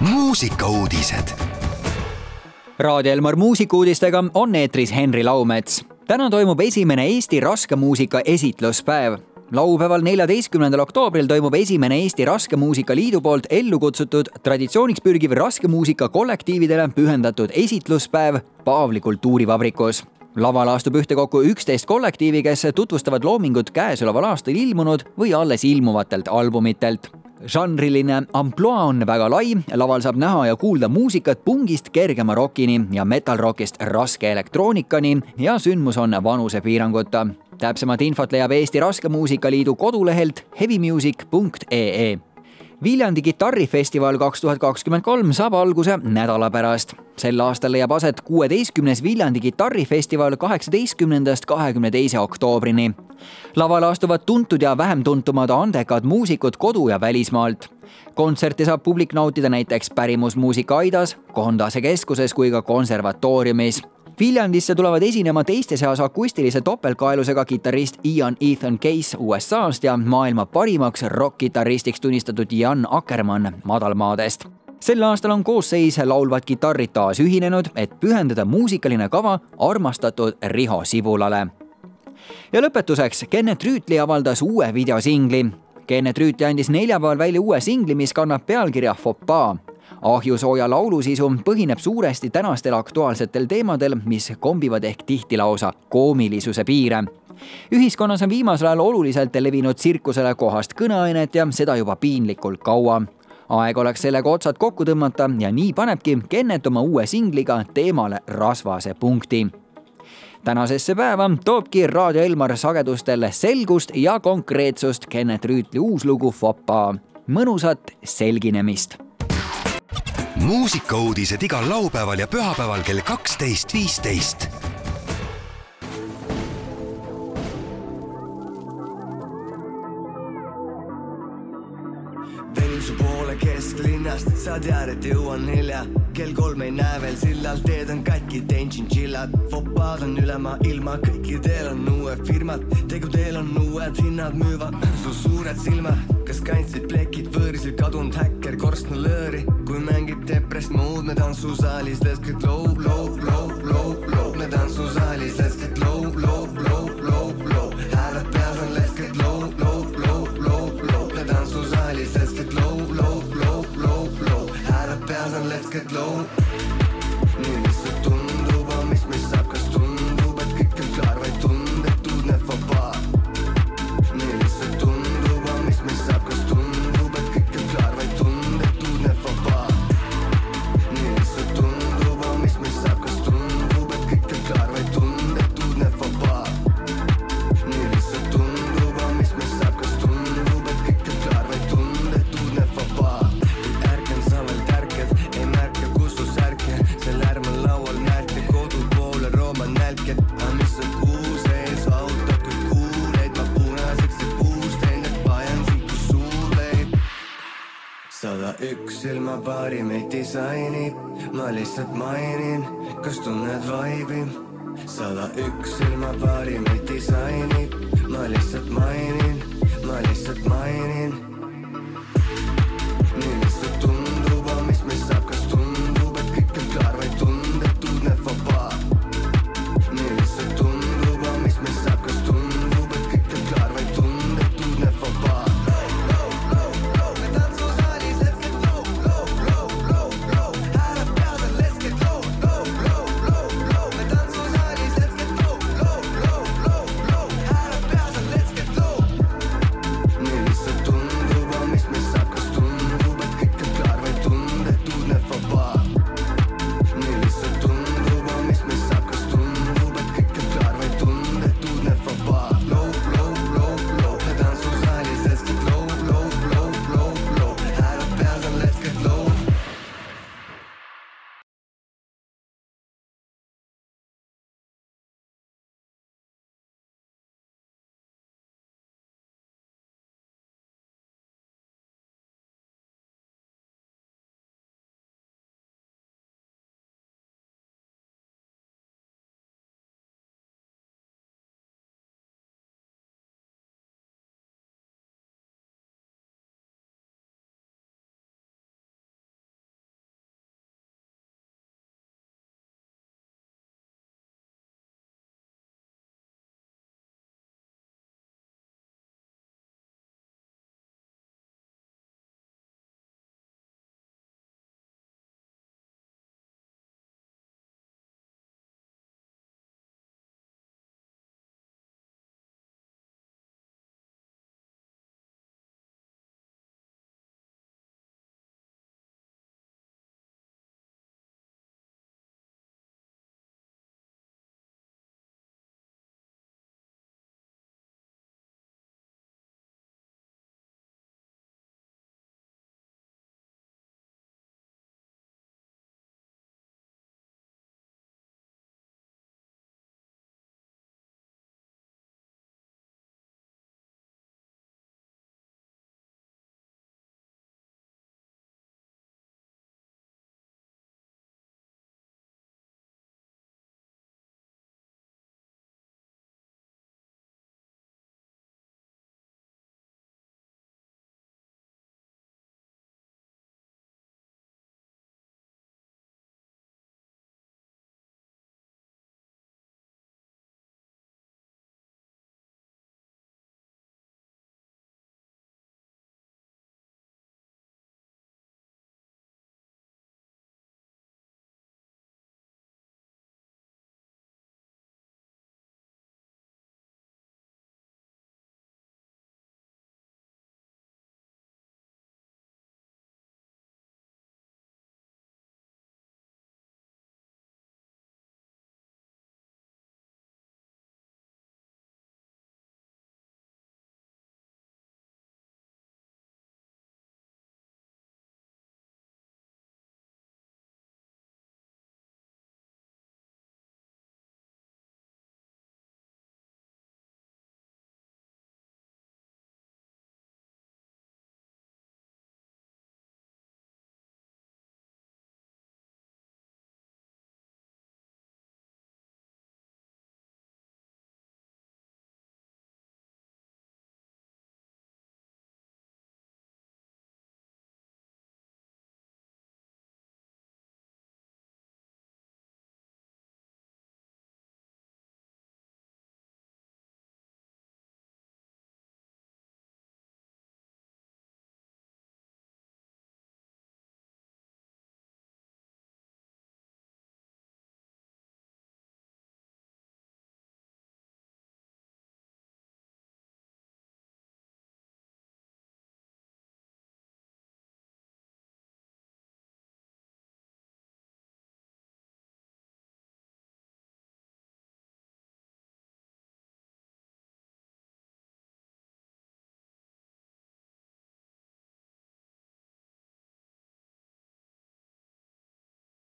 muusikauudised. Raadio Elmar muusikuudistega on eetris Henri Laumets. täna toimub esimene Eesti raskemuusika esitluspäev. laupäeval, neljateistkümnendal oktoobril toimub esimene Eesti Raskemuusika Liidu poolt ellu kutsutud traditsiooniks pürgiv raskemuusika kollektiividele pühendatud esitluspäev Paavli kultuurivabrikus lavale astub ühtekokku üksteist kollektiivi, kes tutvustavad loomingut käesoleval aastal ilmunud või alles ilmuvatelt albumitelt žanriline ampluaa on väga lai, laval saab näha ja kuulda muusikat pungist kergema rokini ja metal-rockist raske elektroonikani ja sündmus on vanusepiiranguta. täpsemat infot leiab Eesti Raskemuusika Liidu kodulehelt heavymusic.ee Viljandi kitarrifestival kaks tuhat kakskümmend kolm saab alguse nädala pärast. sel aastal leiab aset kuueteistkümnes Viljandi kitarrifestival kaheksateistkümnendast kahekümne teise oktoobrini. lavale astuvad tuntud ja vähem tuntumad andekad muusikud kodu- ja välismaalt. kontserti saab publik nautida näiteks Pärimusmuusika Aidas, Kondase keskuses kui ka konservatooriumis Viljandisse tulevad esinema teiste seas akustilise topeltkaelusega kitarrist Ian Ethan Case USA-st ja maailma parimaks rokk-kitarristiks tunnistatud Jan Akkermann madalmaadest sel aastal on koosseis laulvad kitarrid taas ühinenud, et pühendada muusikaline kava armastatud Riho Sibulale. ja lõpetuseks, Kennet Rüütli avaldas uue videosingli. Kennet Rüütli andis neljapäeval välja uue singli, mis kannab pealkirja Fopaa ahjusooja laulusisu põhineb suuresti tänastel aktuaalsetel teemadel, mis kombivad ehk tihti lausa koomilisuse piire ühiskonnas on viimasel ajal oluliselt levinud tsirkusele kohast kõneainet ja seda juba piinlikult kaua. aeg oleks sellega otsad kokku tõmmata ja nii panebki Kennet oma uue singliga teemale rasvase punkti. tänasesse päeva toobki Raadio Elmar sagedustel selgust ja konkreetsust Kennet Rüütli uus lugu Foppa. mõnusat selginemist muusikauudised igal laupäeval ja pühapäeval kell kaksteist, viisteist. Sa tead, et jõuan hilja. kell kolm ei näe veel sillal, teed on katki, teen tšintšillad. fopad on üle maailma, kõikidel on uued firmad, tegudel on uued hinnad, müüvad su suured silmad. kas kandsid plekid, võõrisid kadunud häkker, korstnalööri, kui mängid depress mood, me tantsusaalis, let's üks silmapaari meid disainib, ma lihtsalt mainin, kas tunned vaibi? sada üks silmapaari meid disainib, ma lihtsalt mainin, ma lihtsalt mainin